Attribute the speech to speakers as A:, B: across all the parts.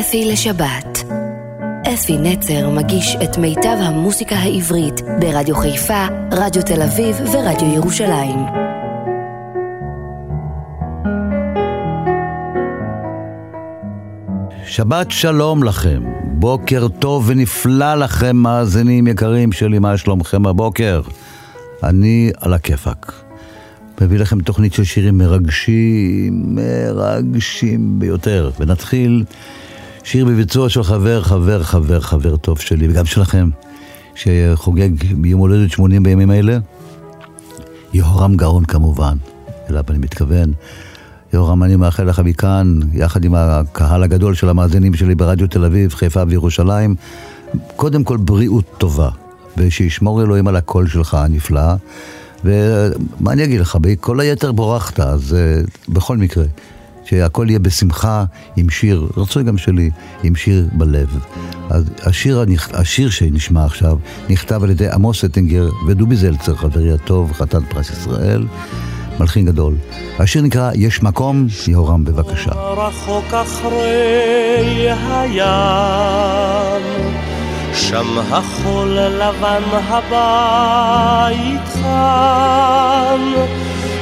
A: אפי לשבת. אפי נצר מגיש את מיטב המוסיקה העברית ברדיו חיפה, רדיו תל אביב ורדיו ירושלים.
B: שבת שלום לכם, בוקר טוב ונפלא לכם מאזינים יקרים שלי, מה שלומכם הבוקר? אני על הכיפאק. מביא לכם תוכנית של שירים מרגשים, מרגשים ביותר. ונתחיל שיר בביצוע של חבר, חבר, חבר, חבר טוב שלי, וגם שלכם, שחוגג יום הולדת 80 בימים אלה. יהורם גאון כמובן, אליו אני מתכוון. יהורם, אני מאחל לך מכאן, יחד עם הקהל הגדול של המאזינים שלי ברדיו תל אביב, חיפה וירושלים, קודם כל בריאות טובה, ושישמור אלוהים על הקול שלך הנפלא. ומה אני אגיד לך, בכל היתר בורחת, אז uh, בכל מקרה, שהכל יהיה בשמחה עם שיר, רצוי גם שלי, עם שיר בלב. אז השיר, השיר שנשמע עכשיו נכתב על ידי עמוס אטינגר ודובי זלצר, חברי הטוב, חתן פרס ישראל. מלחין גדול. השיר נקרא "יש מקום", יהורם בבקשה.
C: רחוק אחרי הים שם החול לבן הבית חם,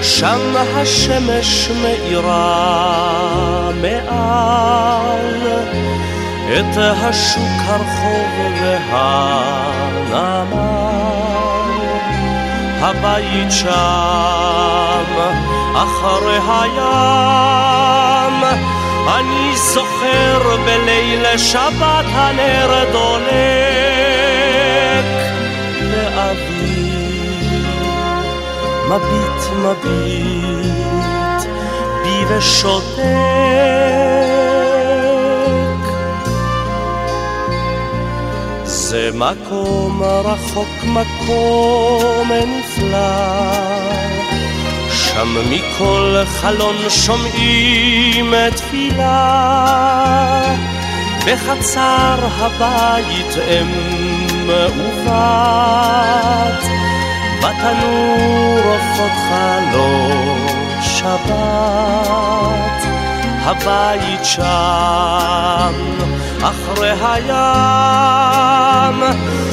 C: שם השמש מאירה מעל את השוק הרחוב והנמל. הבית שם אחרי הים אני זוכר בליל שבת הנר דולק מביט מביט בי ושותק זה מקום רחוק מקום נפלא שם מכל חלון שומעים תפילה, בחצר הבית אם ובת, בתנור עופות חלון שבת. הבית שם, אחרי הים,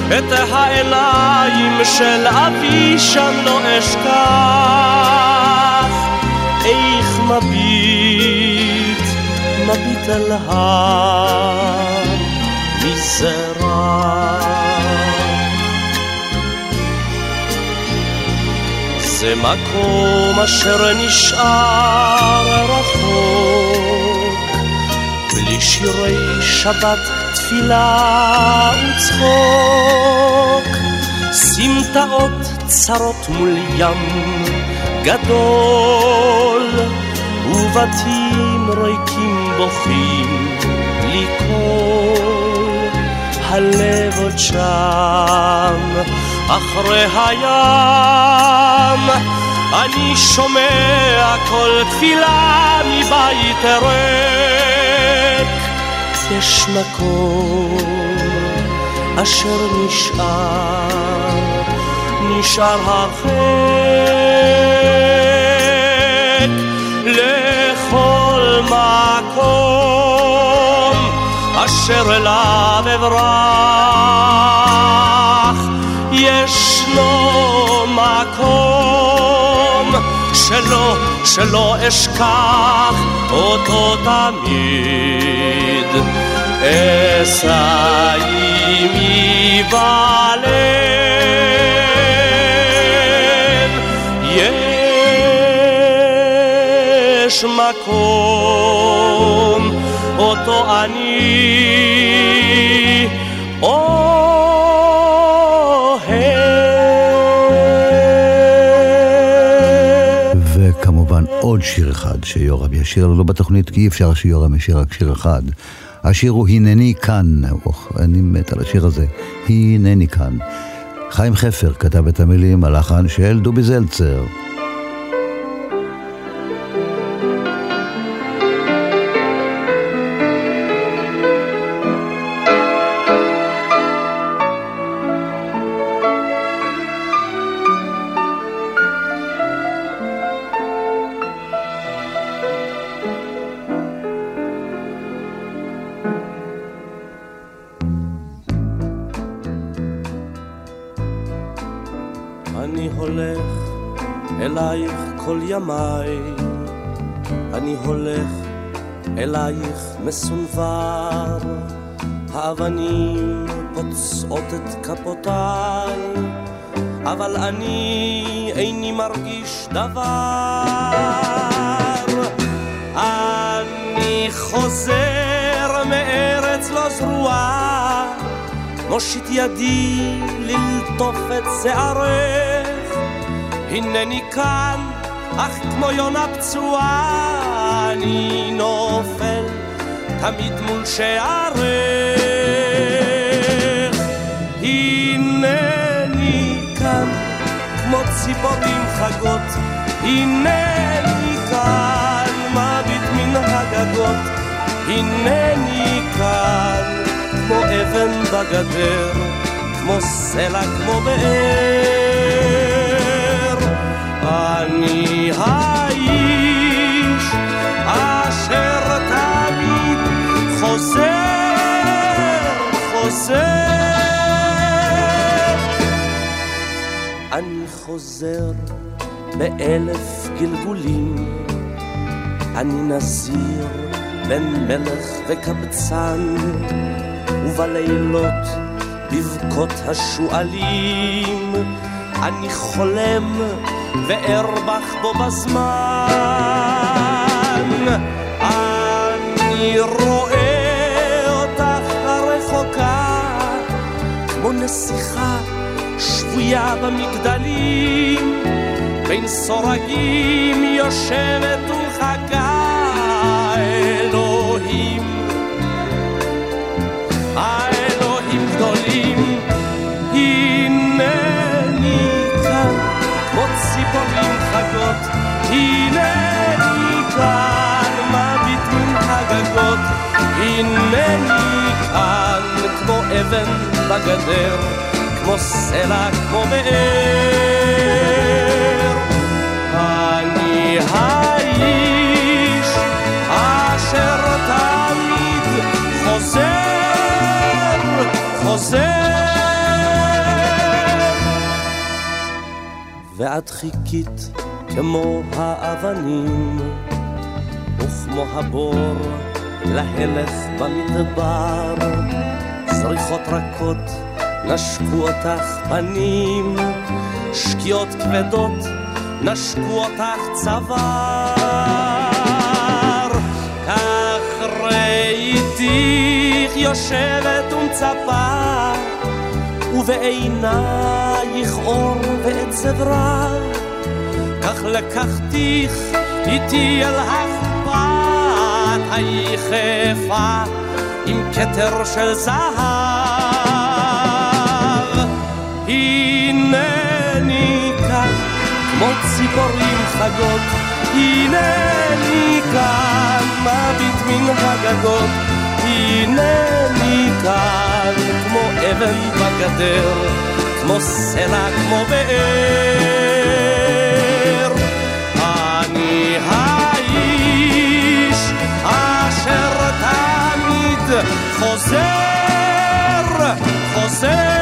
C: את העיניים של אבי שם לא אשכח. איך מביט, מביט על הר מזרע. זה מקום אשר נשאר רחוק, בלי שירי שבת, תפילה וצחוק, סמטאות צרות מול ים גדול, ובתים ריקים בוכים קול, הלב עוד שם, אחרי הים, אני שומע כל תפילה מבית ריק, יש מקום אשר נשאר, נשאר הרחק. לכל מקום אשר אליו אברח ישנו מקום שלא, שלא אשכח אותו תמיד. אשא עמי בלב יש מקום אותו אני
B: עוד שיר אחד שיורם ישיר לנו בתוכנית, כי אי אפשר שיורם ישיר רק שיר אחד. השיר הוא הנני כאן, אני מת על השיר הזה, הנני כאן. חיים חפר כתב את המילים, הלחן של דובי זלצר.
C: האבנים פוצעות את כפותיי, אבל אני איני מרגיש דבר. אני חוזר מארץ לא זרועה, מושיט ידי ללטוף את שערך, הנני כאן, אך כמו יונה פצועה, אני נופל תמיד מול שערך. הנני כאן, כמו ציפורים חגות, הנני כאן, מביט מן הגגות, הנני כאן, כמו אבן בגדר, כמו סלע, כמו באר. אני האיש אשר תמיד חוזר, חוזר. חוזר באלף גלגולים, אני נזיר בין מלך וקבצן, ובלילות בבכות השועלים, אני חולם וארבח בו בזמן. אני רואה אותך הרחוקה, כמו נסיכה שבויה במגדלים, בין סורגים יושבת ומחכה אלוהים. האלוהים גדולים, הנני כאן, כמו ציפורים חגות, הנני כאן, מביט מן הגגות, הנני כאן, כמו אבן בגדר, כמו סלע, כמו באר. אני האיש אשר תמיד חוזר, חוזר. ואת חיכית כמו האבנים, וכמו הבור להלך במדבר, זריחות רכות נשקו אותך פנים, שקיעות כבדות נשקו אותך צוואר. כך ראיתיך יושבת ומצפה, ובעינייך אור ועצב רע. כך לקחתיך איתי אל החפת היחפה עם כתר של זהב. ציפורים חגות, הנני כאן מביט מן הגגות, הנני כאן כמו אבן בגדר, כמו סלע, כמו באר. אני האיש אשר תמיד חוזר, חוזר.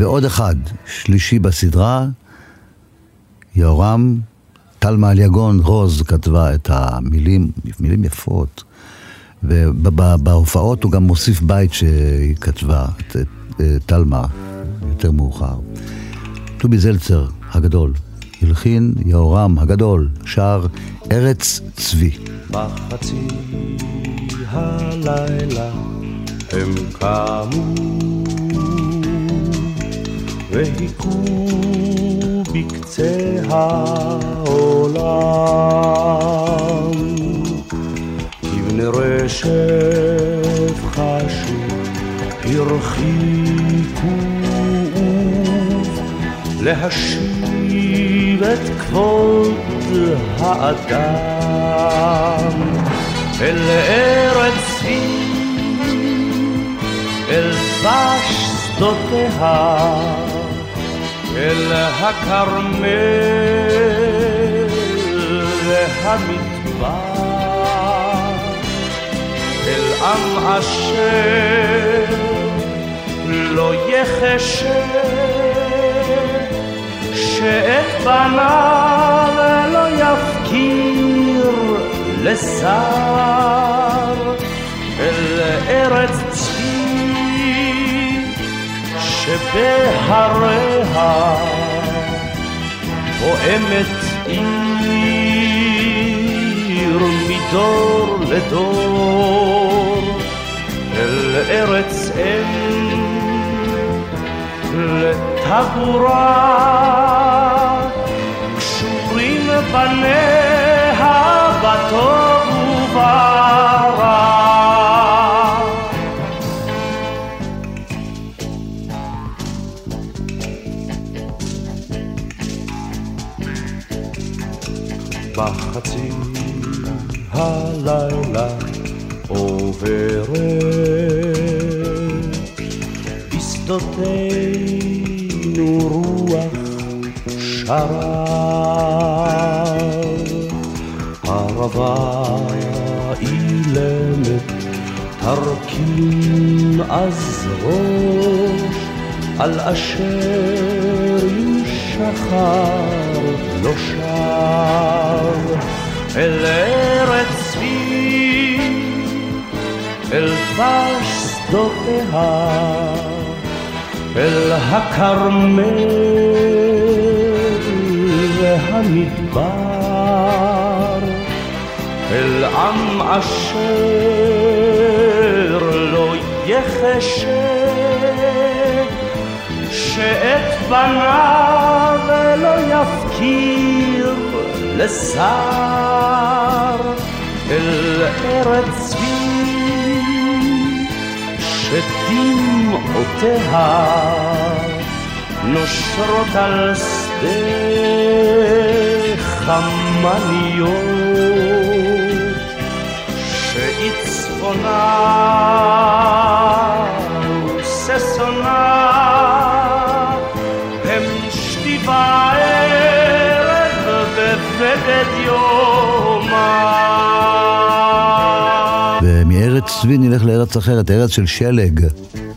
B: ועוד אחד, שלישי בסדרה, יהורם, טלמה אליגון רוז כתבה את המילים, מילים יפות. ובהופעות הוא גם מוסיף בית שהיא כתבה, טלמה, יותר מאוחר. טובי זלצר הגדול, הלחין יהורם הגדול, שר ארץ צבי.
C: בחצי הלילה הם קמו והיכו בקצה העולם. כבני רשף חשו הרחיקו להשיב את כבוד האדם. אל ארץ צבי, אל דבש שדותיה, אל הכרמל והמדבר, אל עם אשר לא יחשה שאת בניו לא יפקיר לשר. אל ארץ שבהריה פועמת עיר מדור לדור אל ארץ אם לטבורה קשורים בניה בטוב בשדותינו רוח שרה. ערבה אילמת תרכין אז ראש על אשר ישחר לא שב אל ארץ צבי, אל דבש שדותיה, אל הכרמל והמדבר, אל עם אשר לא יחשה שאת בניו לא יפקיר לשר אל ארץ שדמעותיה נושרות על שדה חמניות שהיא צפונה וששונה
B: צבי נלך לארץ אחרת, ארץ של שלג.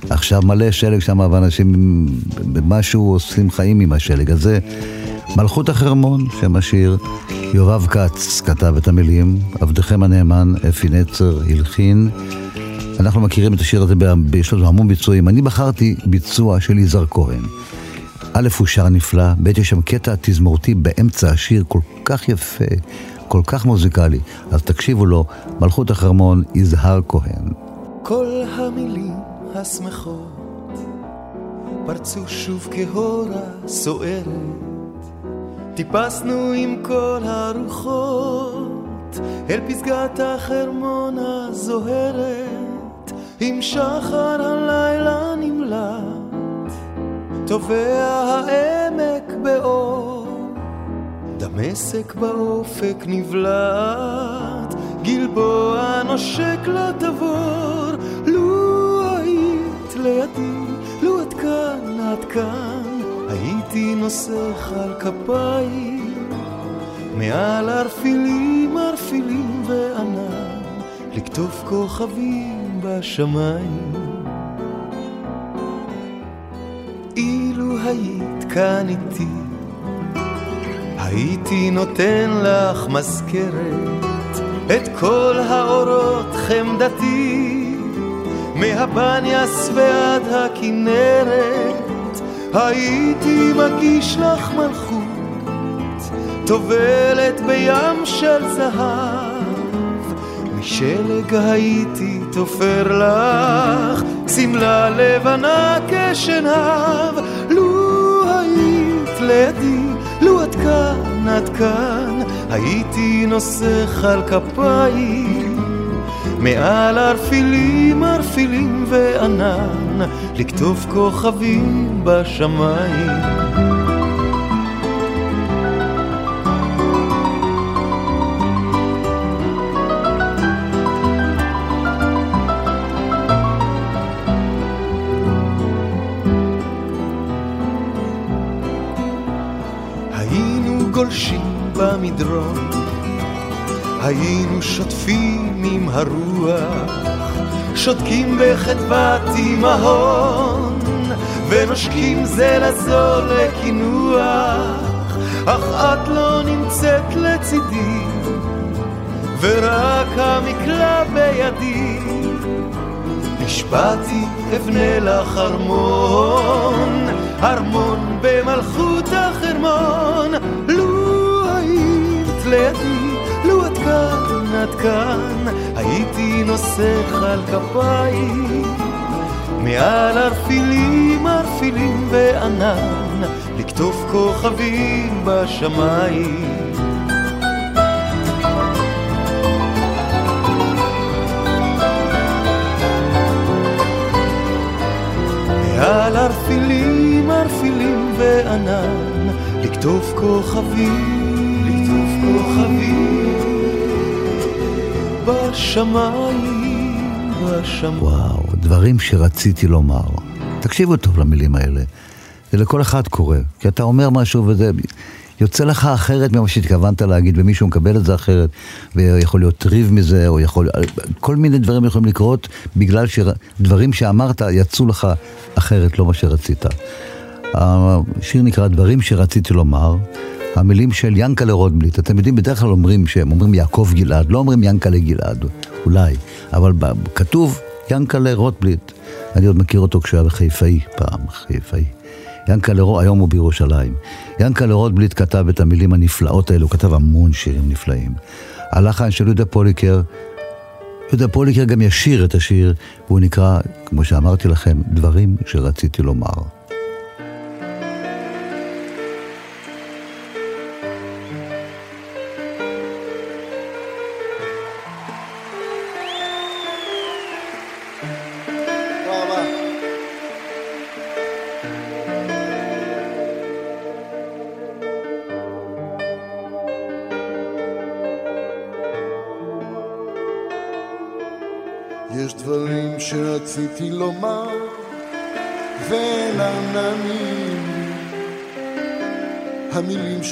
B: עכשיו מלא שלג שם, ואנשים במשהו עושים חיים עם השלג הזה. מלכות החרמון, שם השיר. יואב כץ כתב את המילים, עבדכם הנאמן, אפי נצר, הלחין. אנחנו מכירים את השיר הזה, יש לנו המון ביצועים. אני בחרתי ביצוע של יזהר כהן. א', הוא שר נפלא, ב', יש שם קטע תזמורתי באמצע השיר כל כך יפה, כל כך מוזיקלי. אז תקשיבו לו, מלכות החרמון, יזהר כהן.
D: כל המילים השמחות פרצו שוב כהורה סוערת, טיפסנו עם כל הרוחות אל פסגת החרמון הזוהרת, עם שחר הלילה נמלט, טובע העמק באור, דמשק באופק נבלט, גלבוע נושק לתבור, לו היית לידי, לו עד כאן, עד כאן, הייתי נוסך על כפיים, מעל ערפילים, ערפילים וענן, לקטוף כוכבים בשמיים. אילו היית כאן איתי, הייתי נותן לך מזכרת את כל האורות חמדתי, מהבניאס ועד הכנרת, הייתי מגיש לך מלכות, טובלת בים של זהב, משלג הייתי תופר לך, שמלה לבנה כשנהב, לו היית לידי, לו עד כאן, עד כאן, הייתי נוסך על כפיים, מעל ערפילים, ערפילים וענן, לקטוף כוכבים בשמיים. במדרון, היינו שוטפים עם הרוח, שותקים בחדוות אימהון, ונושקים זה לזו לקינוח, אך את לא נמצאת לצידי, ורק המקלע בידי. נשבעתי אבנה לך ארמון, ארמון במלכות החרמון, לידי לו את כאן, את כאן, הייתי נוסך על כפיים, מעל ערפילים, ערפילים וענן, לקטוף כוכבים בשמיים. מעל ערפילים, ערפילים וענן, לקטוף כוכבים,
B: וואו, דברים שרציתי לומר. תקשיבו טוב למילים האלה. זה לכל אחד קורה, כי אתה אומר משהו וזה יוצא לך אחרת ממה שהתכוונת להגיד, ומישהו מקבל את זה אחרת, ויכול להיות ריב מזה, או יכול... כל מיני דברים יכולים לקרות בגלל שדברים שאמרת יצאו לך אחרת, לא מה שרצית. השיר נקרא דברים שרציתי לומר. המילים של ינקלה רוטבליט, אתם יודעים, בדרך כלל אומרים שהם אומרים יעקב גלעד, לא אומרים ינקלה גלעד, אולי, אבל כתוב ינקלה רוטבליט. אני עוד מכיר אותו כשהוא היה בחיפאי פעם, חיפאי. ינקלה היום הוא בירושלים. ינקלה רוטבליט כתב את המילים הנפלאות האלו, הוא כתב המון שירים נפלאים. הלחן של יהודה פוליקר, יהודה פוליקר גם ישיר את השיר, והוא נקרא, כמו שאמרתי לכם, דברים שרציתי לומר.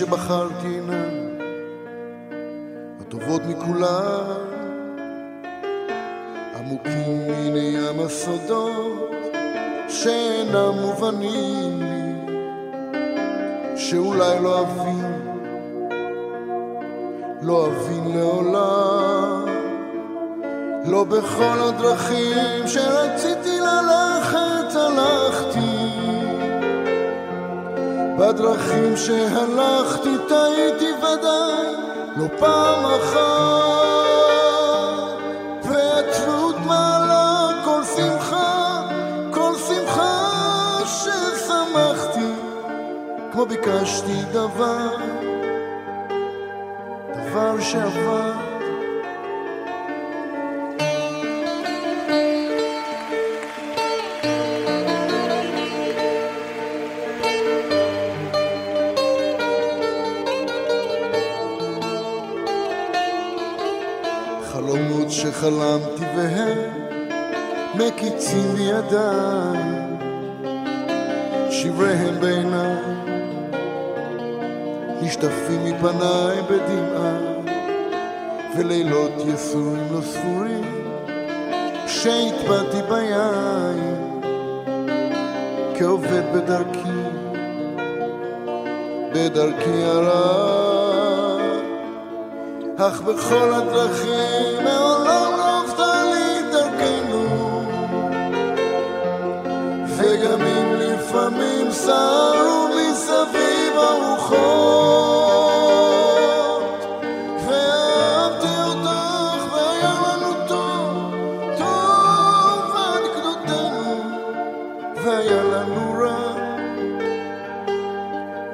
E: שבחרתי אינן הטובות מכולן עמוקים מן ים הסודות שאינם מובנים לי שאולי לא אבין לא אבין לעולם לא בכל הדרכים שרציתי ללכת הלכתי בדרכים שהלכתי טעיתי ודאי לא פעם אחת. והתלות מעלה כל שמחה כל שמחה ששמחתי כמו ביקשתי דבר דבר שעבר חלמתי והם מקיצים בידיי, שבריהם בעיניי, נשטפים מפניי בדמעה, ולילות יסורים לא ספורים, שהטבעתי ביין, כעובד בדרכי, בדרכי הרע, אך בכל הדרכים מעולם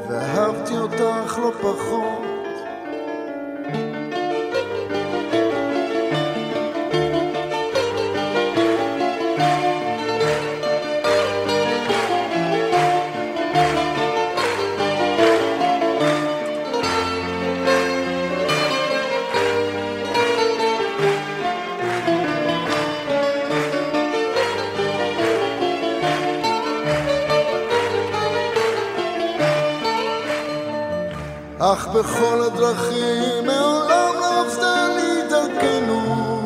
E: ואהבתי אותך לא פחות בכל הדרכים מעולם לא עבדה לי דרכנו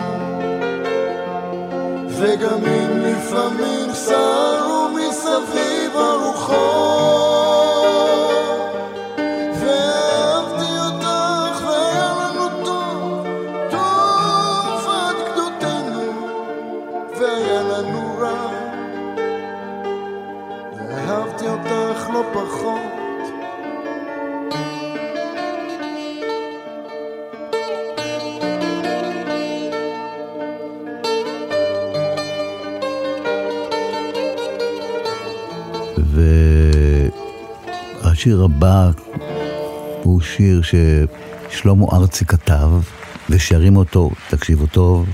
E: וגם אם לפעמים סערו מסביב הרוחות
B: והשיר הבא הוא שיר ששלמה ארצי כתב, ושרים אותו, תקשיבו טוב,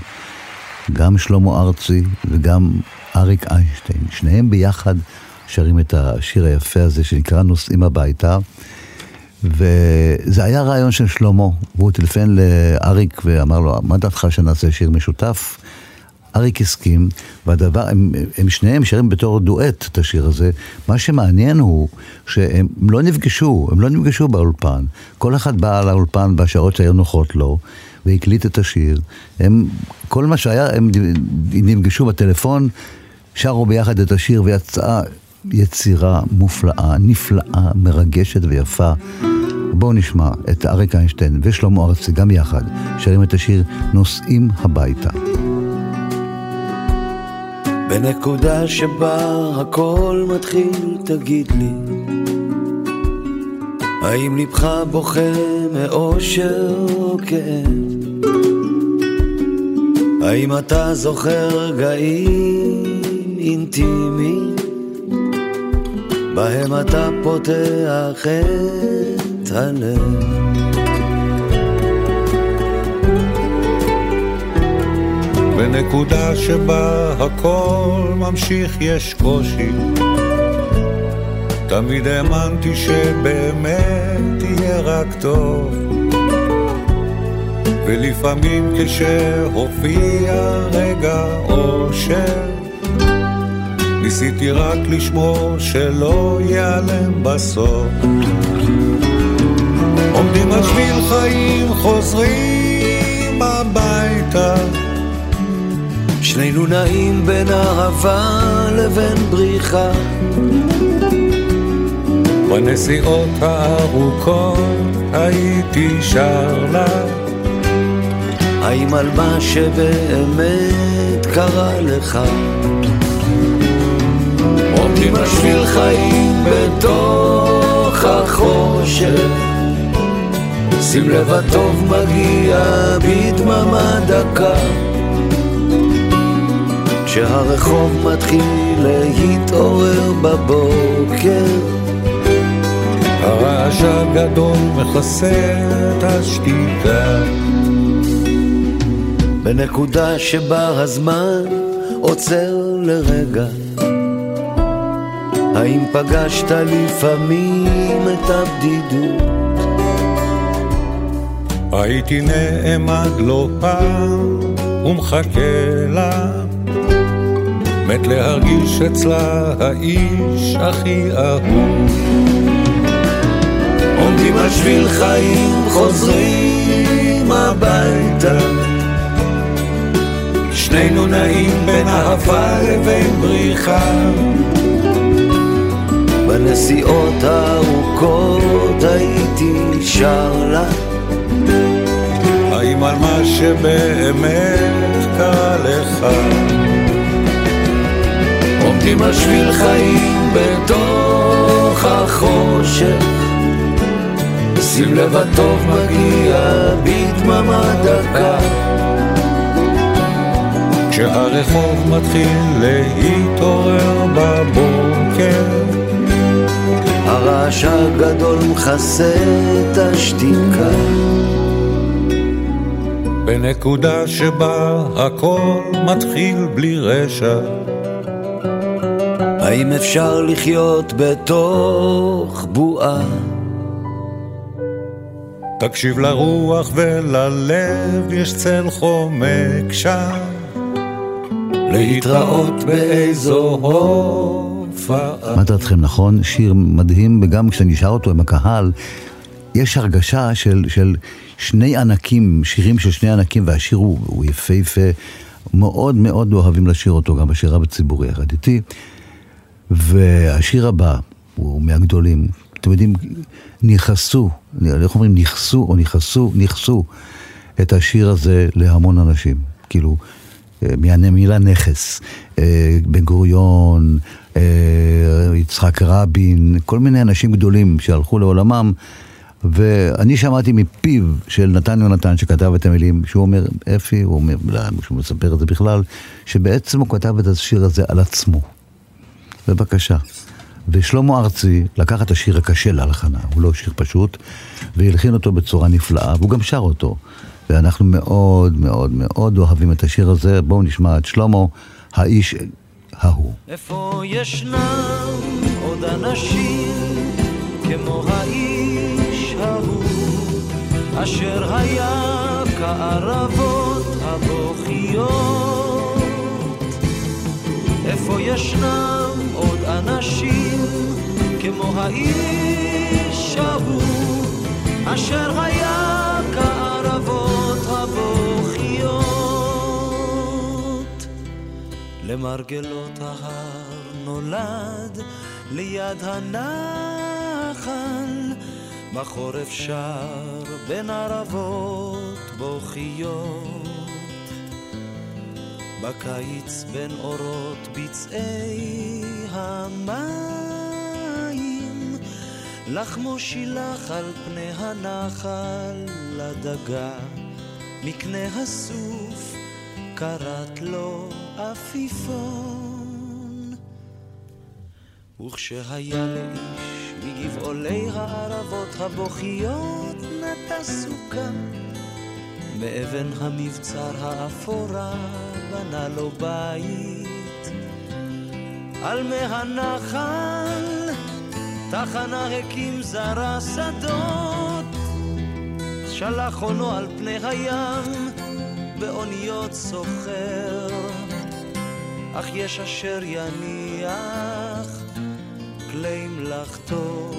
B: גם שלמה ארצי וגם אריק איינשטיין, שניהם ביחד שרים את השיר היפה הזה שנקרא נוסעים הביתה. וזה היה רעיון של שלמה, והוא טלפן לאריק ואמר לו, מה דעתך שנעשה שיר משותף? אריק הסכים, והדבר, הם, הם שניהם שרים בתור דואט את השיר הזה. מה שמעניין הוא שהם לא נפגשו, הם לא נפגשו באולפן. כל אחד בא לאולפן בשעות שהיו נוחות לו, והקליט את השיר. הם, כל מה שהיה, הם נפגשו בטלפון, שרו ביחד את השיר ויצאה יצירה מופלאה, נפלאה, מרגשת ויפה. בואו נשמע את אריק איינשטיין ושלמה ארצי גם יחד, שרים את השיר נוסעים הביתה.
D: בנקודה שבה הכל מתחיל, תגיד לי, האם ליבך בוכה מאושר או כאב? האם אתה זוכר רגעים אינטימיים, בהם אתה פותח את הלב?
F: בנקודה שבה הכל ממשיך יש קושי. תמיד האמנתי שבאמת יהיה רק טוב. ולפעמים כשהופיע רגע אושר ניסיתי רק לשמור שלא ייעלם בסוף. עומדים על שביל חיים חוזרים הביתה
D: שנינו נעים בין אהבה לבין בריחה.
F: בנסיעות הארוכות הייתי שר לה.
D: האם על מה שבאמת קרה לך? עומדים על שביל חיים בתוך החושך. שים לב הטוב מגיע בדממה דקה. כשהרחוב מתחיל להתעורר בבוקר.
F: הרעש הגדול מכסה את השתיקה.
D: בנקודה שבה הזמן עוצר לרגע. האם פגשת לפעמים את הבדידות?
F: הייתי נעמד לא פעם ומחכה לה מת להרגיש אצלה האיש הכי אהוב.
D: עומדים על שביל חיים, חוזרים הביתה. שנינו נעים בין אהבה לבין בריחה. בנסיעות הארוכות הייתי שר לה.
F: האם על מה שבאמת קרה לך?
D: עומדים על שביל חיים בתוך החושך. שים לב הטוב מגיע בדממה דקה.
F: כשהרחוב מתחיל להתעורר בבוקר
D: הרעש הגדול מכסה את השתיקה.
F: בנקודה שבה הכל מתחיל בלי רשע
D: האם אפשר לחיות בתוך בועה?
F: תקשיב לרוח וללב, יש צל חומק שם. להתראות באיזו הופעה.
B: מה דעתכם, נכון? שיר מדהים, וגם כשאני שר אותו עם הקהל, יש הרגשה של, של שני ענקים, שירים של שני ענקים, והשיר הוא, הוא יפהפה. מאוד מאוד אוהבים לשיר אותו, גם בשירה בציבורי יחד איתי. והשיר הבא הוא מהגדולים, אתם יודעים, נכסו, איך אומרים נכסו או נכסו, נכסו את השיר הזה להמון אנשים. כאילו, אה, מהמילה נכס, אה, בן גוריון, אה, יצחק רבין, כל מיני אנשים גדולים שהלכו לעולמם. ואני שמעתי מפיו של נתן יונתן שכתב את המילים, שהוא אומר, אפי, הוא אומר, לא, שהוא מספר את זה בכלל, שבעצם הוא כתב את השיר הזה על עצמו. בבקשה. ושלמה ארצי לקח את השיר הקשה להלחנה, הוא לא שיר פשוט, והלחין אותו בצורה נפלאה, והוא גם שר אותו. ואנחנו מאוד מאוד מאוד אוהבים את השיר הזה. בואו נשמע את שלמה, האיש ההוא.
D: איפה ישנם עוד אנשים כמו האיש ההוא, אשר היה כערבות הבוכיות? איפה ישנם עוד אנשים כמו האיש ההוא, אשר היה כערבות הבוכיות? למרגלות ההר נולד ליד הנחל, בחורף שר בין ערבות בוכיות. בקיץ בין אורות בצעי המים, לחמו שילח על פני הנחל לדגה, מקנה הסוף קראת לו עפיפון. וכשהיה לאיש מגבעולי הערבות הבוכיות נטע סוכה מאבן המבצר האפורה בנה לו בית. על מי הנחל תחנה הקים זרע שדות, שלח עונו על פני הים באוניות סוחר, אך יש אשר יניח כלי מלאכתו,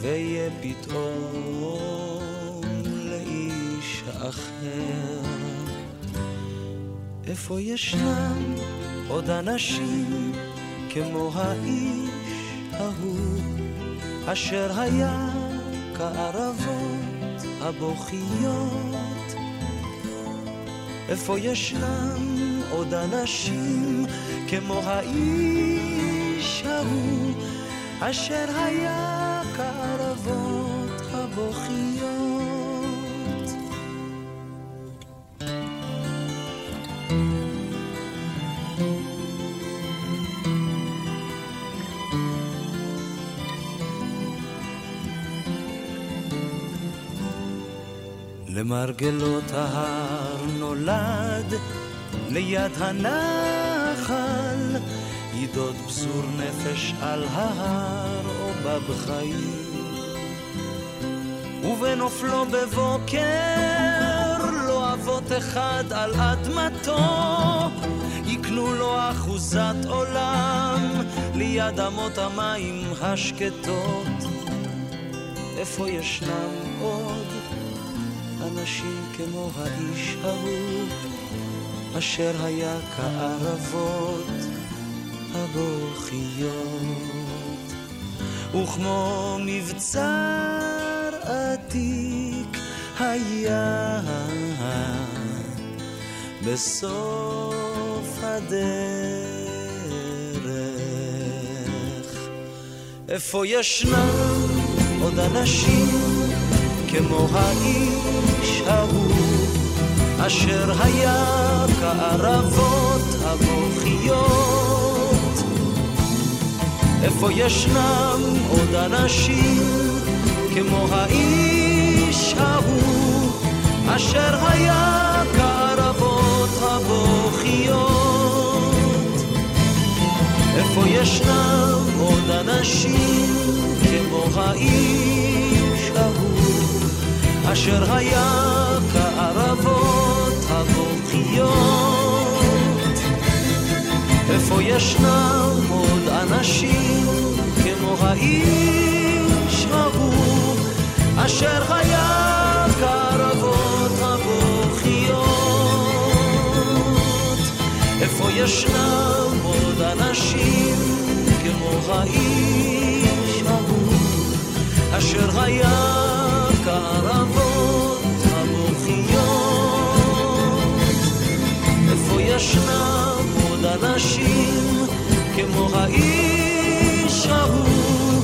D: ויהיה פתאום לאיש אחר. איפה ישנם עוד אנשים כמו האיש ההוא, אשר היה כערבות הבוכיות? איפה ישנם עוד אנשים כמו האיש ההוא, אשר היה כערבות הבוכיות? למרגלות ההר נולד ליד הנחל ידוד בזור נפש על ההר או בבחיים ובנופלו בבוקר לא אבות אחד על אדמתו יקנו לו אחוזת עולם ליד אמות המים השקטות. איפה ישנם עוד אנשים כמו האיש ההוא, אשר היה כערבות הבוכיות, וכמו מבצר עתיק היה בסוף הדרך. איפה ישנם עוד אנשים כמו האיש ההוא, אשר היה כערבות הבוכיות. איפה ישנם עוד אנשים כמו האיש ההוא, אשר היה כערבות הבוכיות? איפה ישנם עוד אנשים כמו האיש? אשר היה כערבות הבוכיות. איפה ישנם עוד אנשים כמו האיש ההוא, אשר היה כערבות הבוכיות. איפה ישנם עוד אנשים כמו האיש ההוא, אשר היה אנשים כמו האיש ההוא,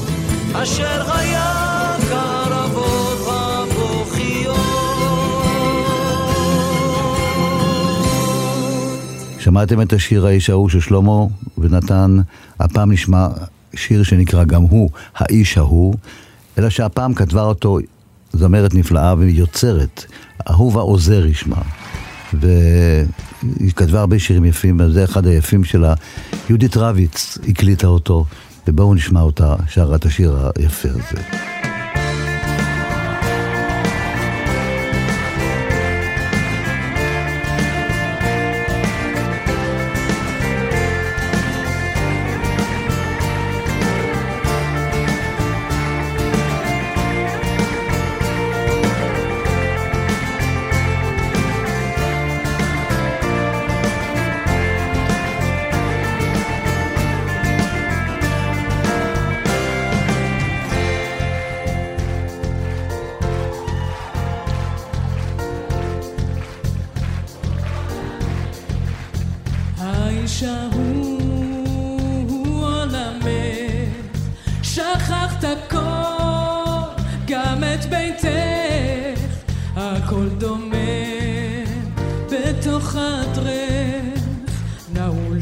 D: אשר היה כערבות
G: שמעתם את השיר האיש ההוא של שלמה ונתן, הפעם נשמע שיר שנקרא גם הוא האיש ההוא, אלא שהפעם כתבה אותו זמרת נפלאה ויוצרת, אהובה עוזר ישמע. והיא כתבה הרבה שירים יפים, וזה אחד היפים שלה. יהודית רביץ הקליטה אותו, ובואו נשמע אותה שרה את השיר היפה הזה.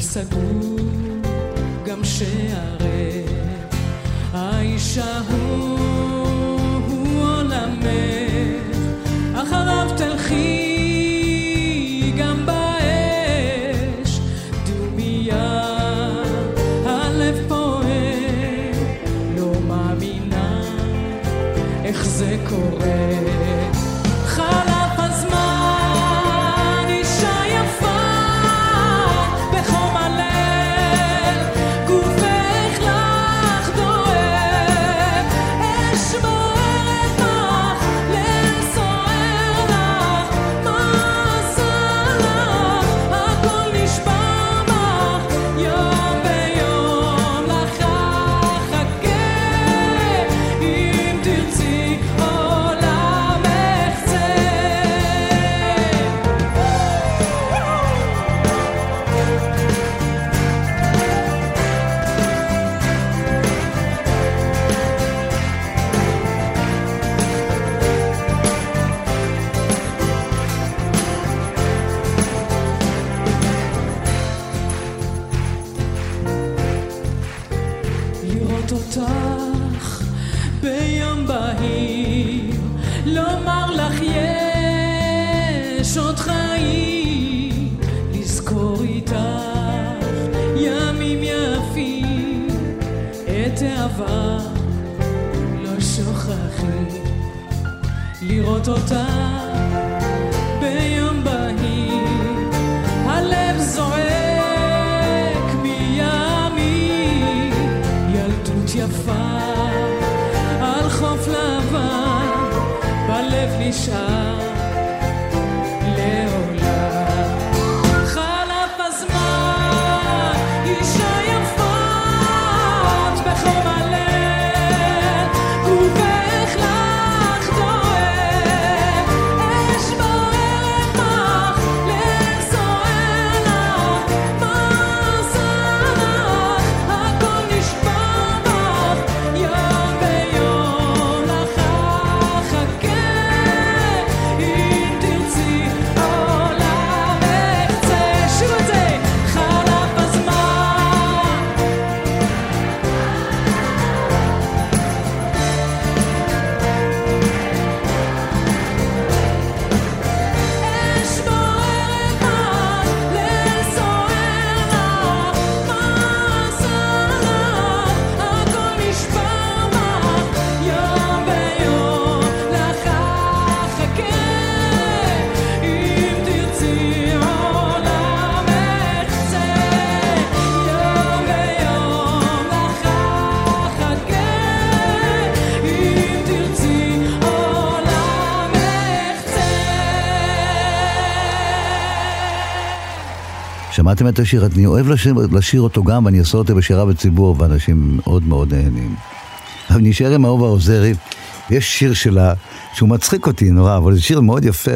G: סגרו גם שערי האיש ההוא אותה ביום בהיר. הלב זועק מימי, ילדות יפה על חוף לבן, בלב נשאר
H: שמעתם את השיר? אני אוהב לשיר, לשיר אותו גם, ואני אעשה אותו בשירה בציבור, ואנשים מאוד מאוד נהנים. אבל נשאר עם אהובה עוזרי, יש שיר שלה, שהוא מצחיק אותי נורא, אבל זה שיר מאוד יפה.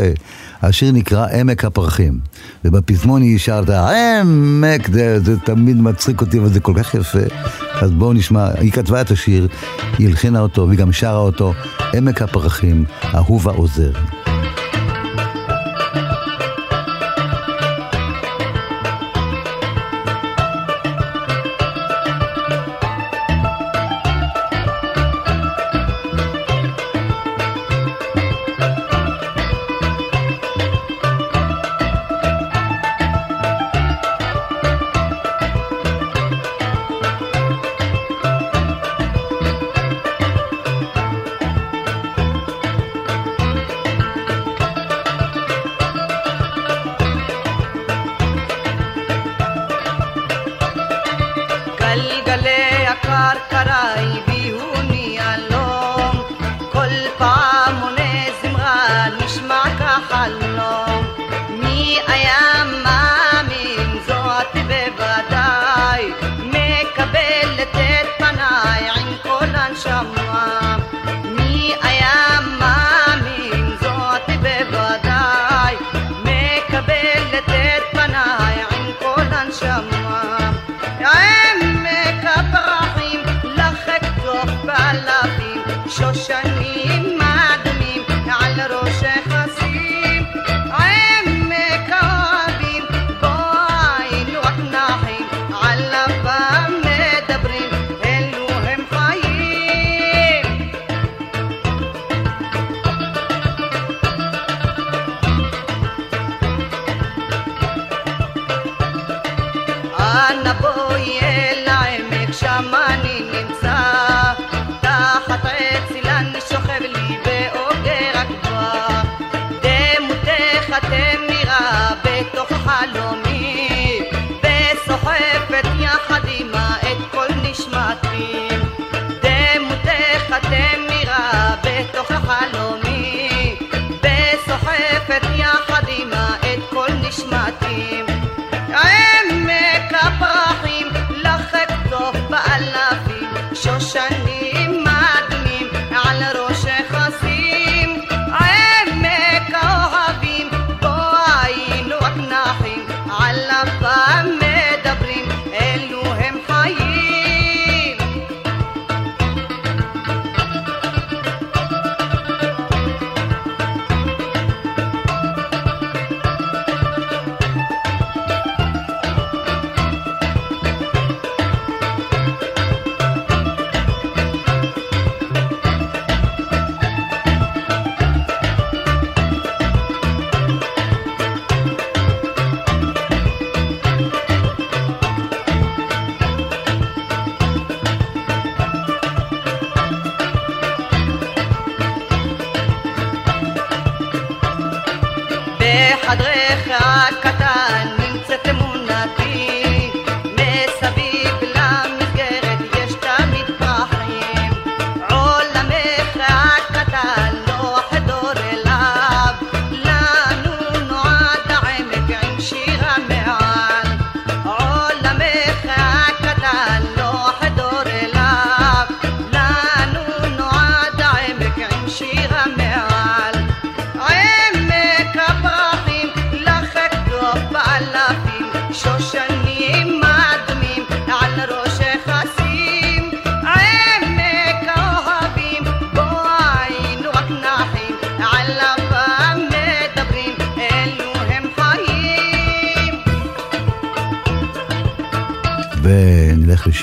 H: השיר נקרא עמק הפרחים, ובפזמון היא שרת עמק, זה, זה תמיד מצחיק אותי, אבל זה כל כך יפה. אז בואו נשמע, היא כתבה את השיר, היא הלחינה אותו, והיא גם שרה אותו, עמק הפרחים, אהובה עוזרי.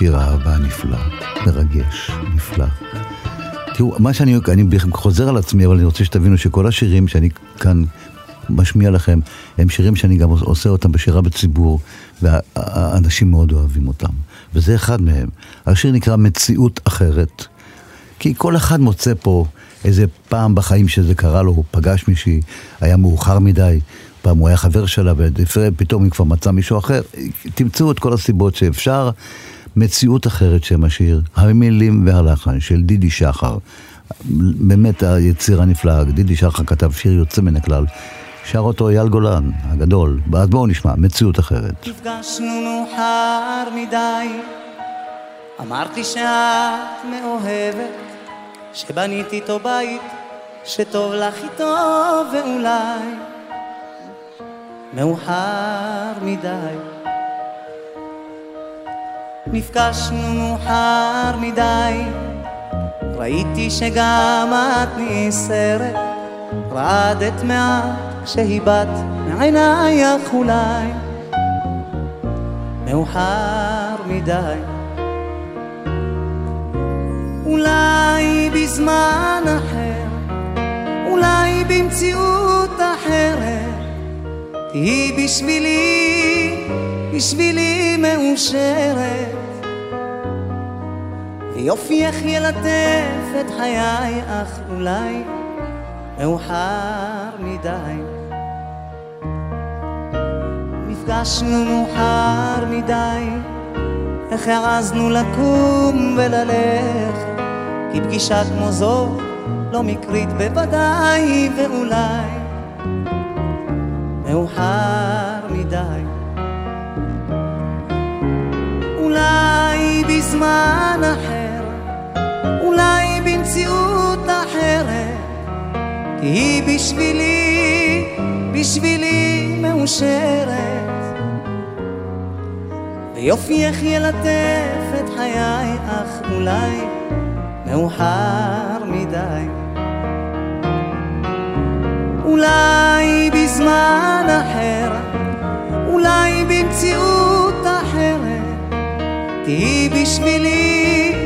H: שיר אהבה נפלא, מרגש, נפלא. תראו, מה שאני, אני חוזר על עצמי, אבל אני רוצה שתבינו שכל השירים שאני כאן משמיע לכם, הם שירים שאני גם עושה אותם בשירה בציבור, והאנשים מאוד אוהבים אותם. וזה אחד מהם. השיר נקרא מציאות אחרת, כי כל אחד מוצא פה איזה פעם בחיים שזה קרה לו, הוא פגש מישהי, היה מאוחר מדי, פעם הוא היה חבר שלה, ופתאום היא כבר מצאה מישהו אחר. תמצאו את כל הסיבות שאפשר. מציאות אחרת שם השיר, המילים והלחן של דידי שחר. באמת היציר הנפלא, דידי שחר כתב שיר יוצא מן הכלל.
B: שר אותו אייל גולן, הגדול. אז בואו נשמע, מציאות אחרת.
I: נפגשנו מאוחר מדי, אמרתי שאת מאוהבת, שבניתי איתו בית, שטוב לך איתו ואולי מאוחר מדי. נפגשנו מאוחר מדי, ראיתי שגם את נסערת, רעדת מעט שהיבט מעינייך אולי. מאוחר מדי. אולי בזמן אחר אולי במציאות אחרת. תהיי בשבילי בשבילי מאושרת ויופייך ילטף את חיי אך אולי מאוחר מדי נפגשנו מאוחר מדי, איך העזנו לקום וללכת, כי פגישה כמו זו לא מקרית בוודאי, ואולי מאוחר מדי. אולי בזמן אחר, אולי במציאות אחרת, כי היא בשבילי, בשבילי מאושרת. ויופייך ילטף את חיי, אך אולי מאוחר מדי. אולי בזמן אחר, אולי במציאות אחרת, תהיי בשבילי,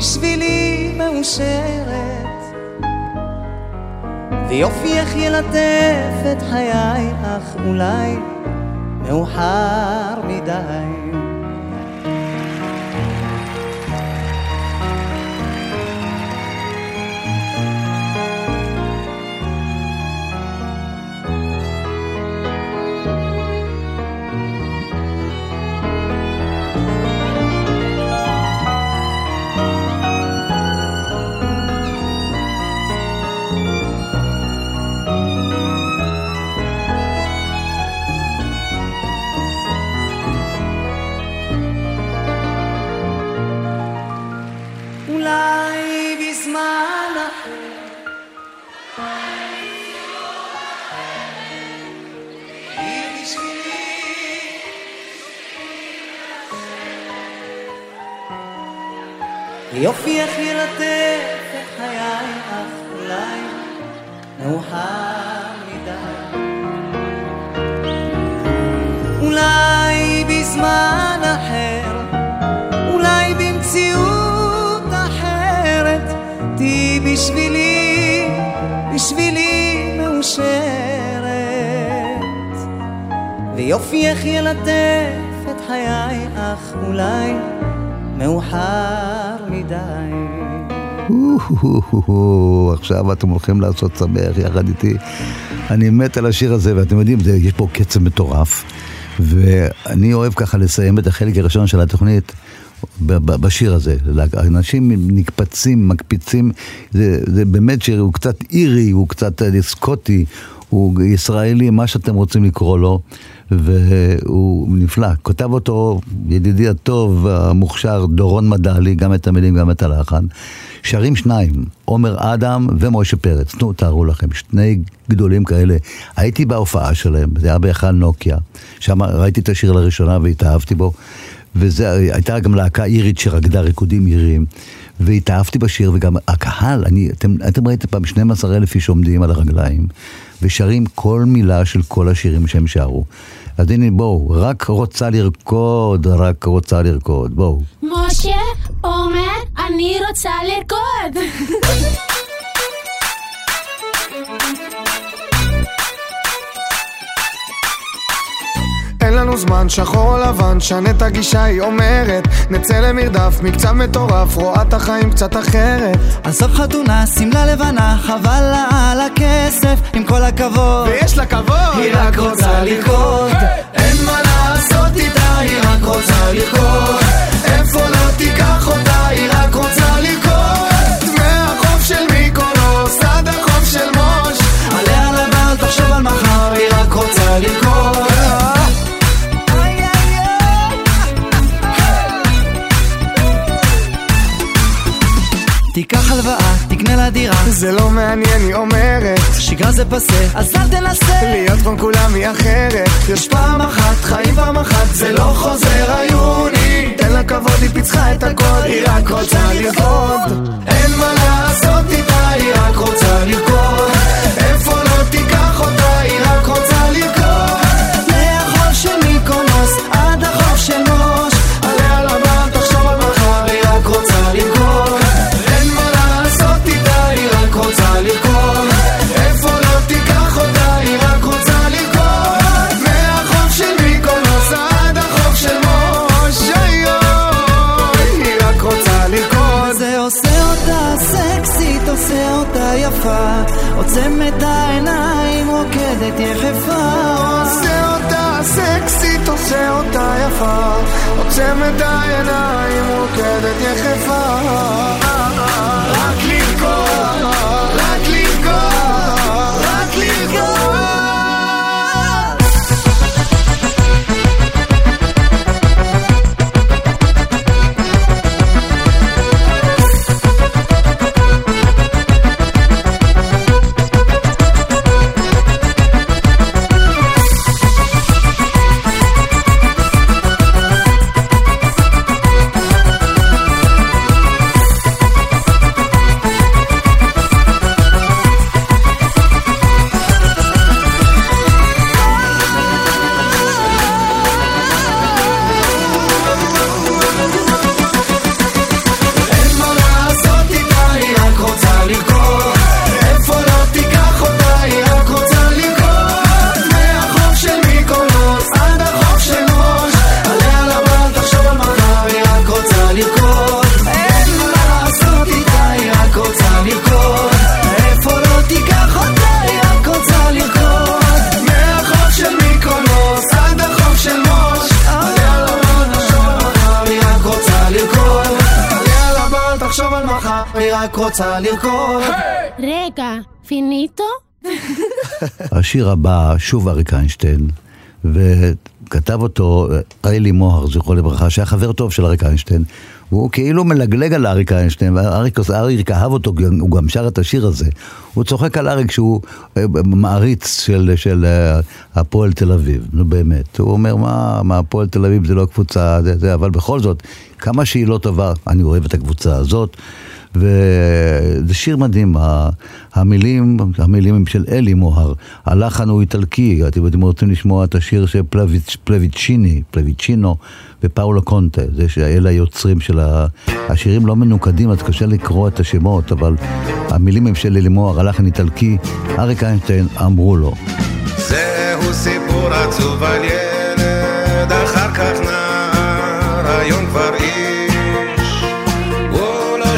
I: בשבילי מאושרת. ויופייך ילטף את חיי, אך אולי מאוחר מדי. יופי איך ילטף את חיי, אך אולי מאוחר מדי. אולי בזמן אחר, אולי במציאות אחרת, תהיי בשבילי, בשבילי מאושרת. ויופי איך ילטף את חיי, אך אולי מאוחר.
B: עכשיו אתם הולכים לעשות שמח יחד איתי. אני מת על השיר הזה, ואתם יודעים, יש פה קצב מטורף. ואני אוהב ככה לסיים את החלק הראשון של התוכנית בשיר הזה. אנשים נקפצים, מקפיצים, זה, זה באמת שיר, הוא קצת אירי, הוא קצת סקוטי, הוא ישראלי, מה שאתם רוצים לקרוא לו. והוא נפלא. כותב אותו ידידי הטוב, המוכשר, דורון מדלי, גם את המילים, גם את הלחן. שרים שניים, עומר אדם ומשה פרץ. נו, תארו לכם, שני גדולים כאלה. הייתי בהופעה שלהם, זה היה בהיכל נוקיה. שם ראיתי את השיר לראשונה והתאהבתי בו. וזו הייתה גם להקה אירית שרקדה ריקודים איריים. והתאהבתי בשיר, וגם הקהל, אני, אתם, אתם ראיתם פעם 12 אלף איש עומדים על הרגליים, ושרים כל מילה של כל השירים שהם שרו. אז הנה בואו, רק רוצה לרקוד, רק רוצה לרקוד, בואו.
J: משה אומר, אני רוצה לרקוד.
E: לנו זמן, שחור או לבן, שנה את הגישה, היא אומרת. נצא למרדף, מקצב מטורף, רואה את החיים קצת אחרת.
I: עזוב חתונה, שמלה לבנה, חבל לה על הכסף, עם כל הכבוד.
E: ויש לה כבוד.
I: היא רק רוצה לרקוד. אין מה לעשות איתה, היא רק רוצה לרקוד. איפה לא תיקח אותה, היא רק רוצה לרקוד.
E: דמי החוף של מיקונוס, עד החוף של מוש.
I: עליה לבן, תחשוב על מחר
K: זה לא מעניין, היא אומרת.
L: שגרה זה פסה, אז אל תנסה.
K: להיות כמו כולם היא אחרת.
L: יש פעם אחת, חיים פעם אחת, זה לא חוזר היוני.
K: תן לה כבוד, היא פיצחה את הכל, היא רק רוצה לרקוד
L: אין מה לעשות איתה, היא רק רוצה לרקוד יפה עוצם את העיניים, רוקדת יחפה.
K: עושה אותה סקסית, עושה אותה יפה עוצם את העיניים, רוקדת יחפה.
L: רק רוצה לרקוד
J: רגע, פיניטו?
B: השיר הבא, שוב אריק איינשטיין, וכתב אותו איילי מוהר, זכרו לברכה, שהיה חבר טוב של אריק איינשטיין. הוא כאילו מלגלג על אריק איינשטיין, ואריק אריק אהב אותו, הוא גם שר את השיר הזה. הוא צוחק על אריק שהוא אה, מעריץ של, של אה, הפועל תל אביב, נו באמת. הוא אומר, מה, מה הפועל תל אביב זה לא קבוצה, זה, זה, אבל בכל זאת, כמה שהיא לא טובה, אני אוהב את הקבוצה הזאת. וזה שיר מדהים, המילים, המילים הם של אלי מוהר, הלחן הוא איטלקי, אתם רוצים לשמוע את השיר של פלביצ, פלביצ'יני, פלביצ'ינו ופאולו קונטה, זה שאלה היוצרים של ה... השירים לא מנוקדים אז קשה לקרוא את השמות, אבל המילים הם של אלי מוהר, הלחן איטלקי, אריק איינשטיין אמרו לו.
M: זהו סיפור עצוב על ילד, אחר כך נער, היום כבר איש.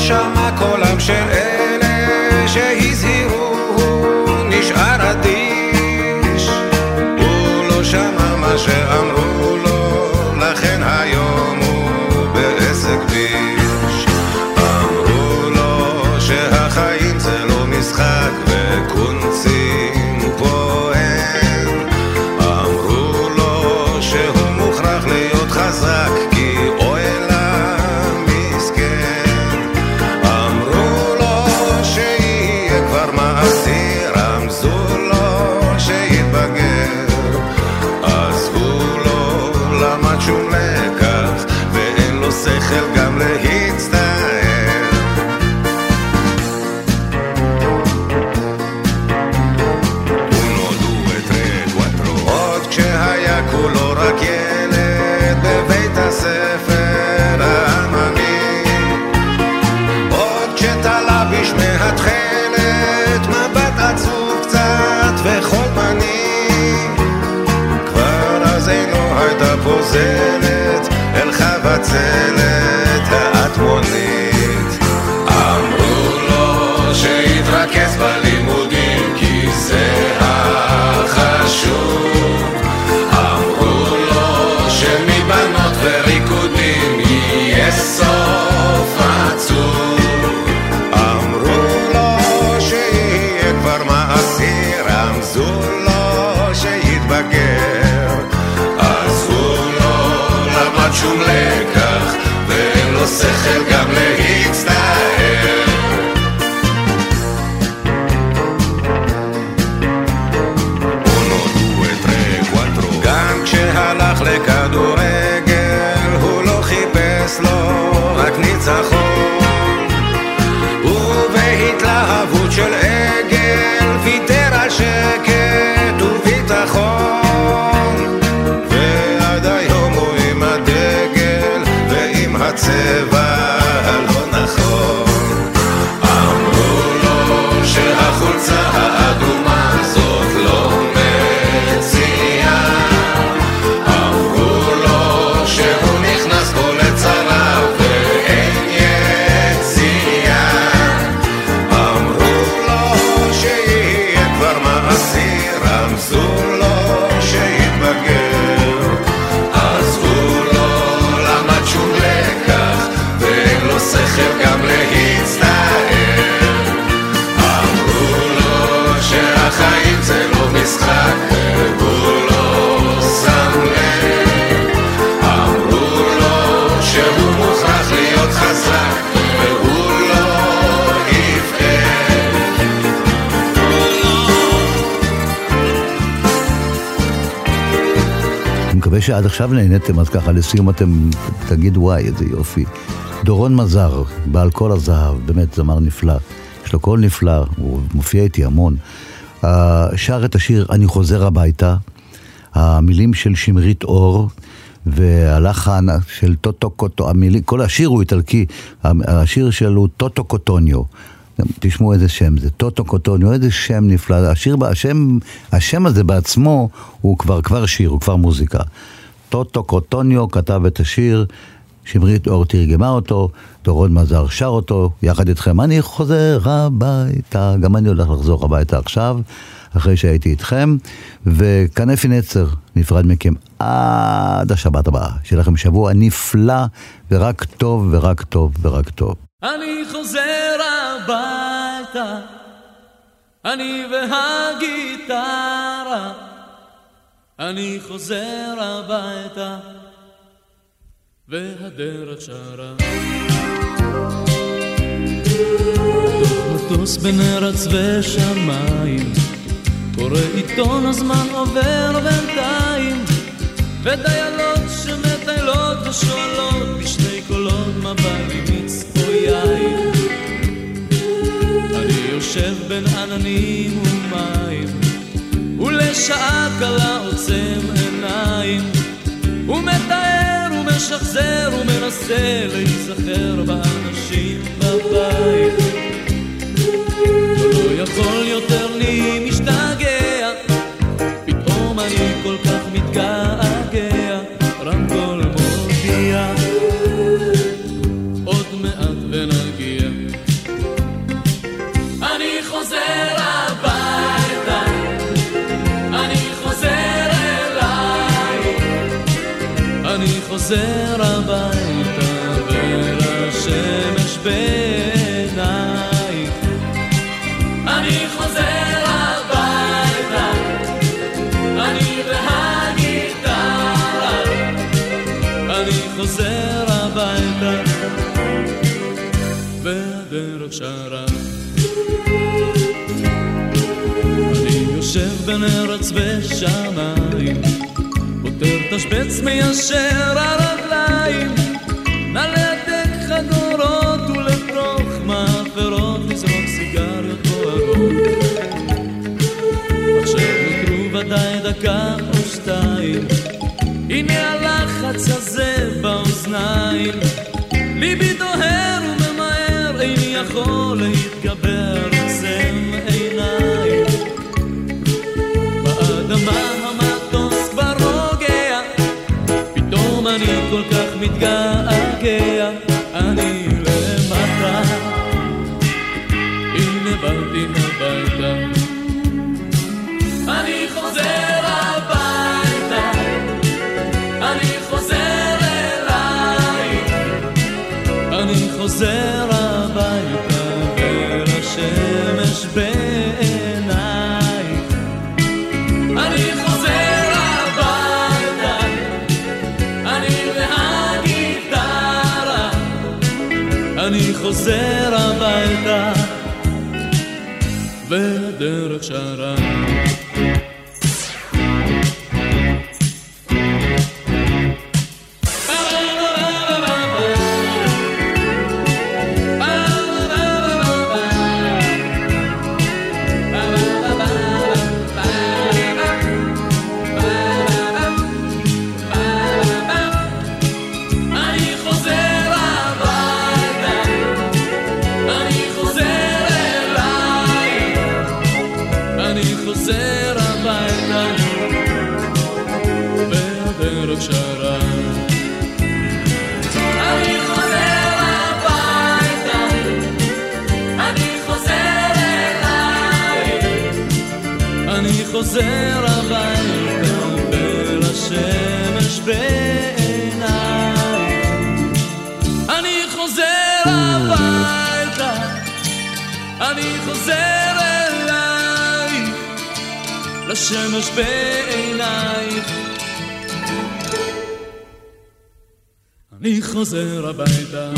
M: שמע קולם של אלה שהזהירו, פוזלת אל חבצלת שכל você vai.
B: שעד עכשיו נהניתם, אז ככה לסיום אתם תגידו וואי, איזה יופי. דורון מזר, בעל קול הזהב, באמת זמר נפלא. יש לו קול נפלא, הוא מופיע איתי המון. אה, שר את השיר "אני חוזר הביתה", המילים של שמרית אור, והלחן של טוטו קוטו, המילים, כל השיר הוא איטלקי, השיר שלו טוטו קוטוניו. תשמעו איזה שם זה, טוטו קוטוניו, איזה שם נפלא. השיר, השם, השם הזה בעצמו הוא כבר, כבר שיר, הוא כבר מוזיקה. טוטו קוטוניו כתב את השיר, שמרית אור תרגמה אותו, דורון מזר שר אותו, יחד איתכם. אני חוזר הביתה, גם אני הולך לחזור הביתה עכשיו, אחרי שהייתי איתכם, וכאן אפי נצר נפרד מכם עד השבת הבאה. שיהיה לכם שבוע נפלא, ורק טוב, ורק טוב, ורק טוב.
D: אני חוזר הביתה, אני והגיטרה. אני חוזר הביתה, והדרך שרה. מטוס בין ארץ ושמיים, קורא עיתון הזמן עובר בינתיים, ודיילות שמטיילות ושואלות בשני מצפויי. אני יושב בין עננים ומים ולשעה קלה עוצם עיניים ומתאר ומשחזר ומנסה להיזכר באנשים בבית לא יכול יותר לי יושב בין ארץ ושמיים יותר תשבץ מיישר הרגליים, נא להדק חגורות ולתוך מאפרות לזרוק סיגריות בוערות. עכשיו נותרו ודאי דקה או שתיים, הנה הלחץ הזה באוזניים, ליבי דוהר וממהר, איני יכול להתגבר, מתגעגע, אני למטה. הנה באתי הביתה. אני חוזר הביתה, אני חוזר אלייך. אני חוזר והדרך לשמש בעינייך. אני חוזר הביתה.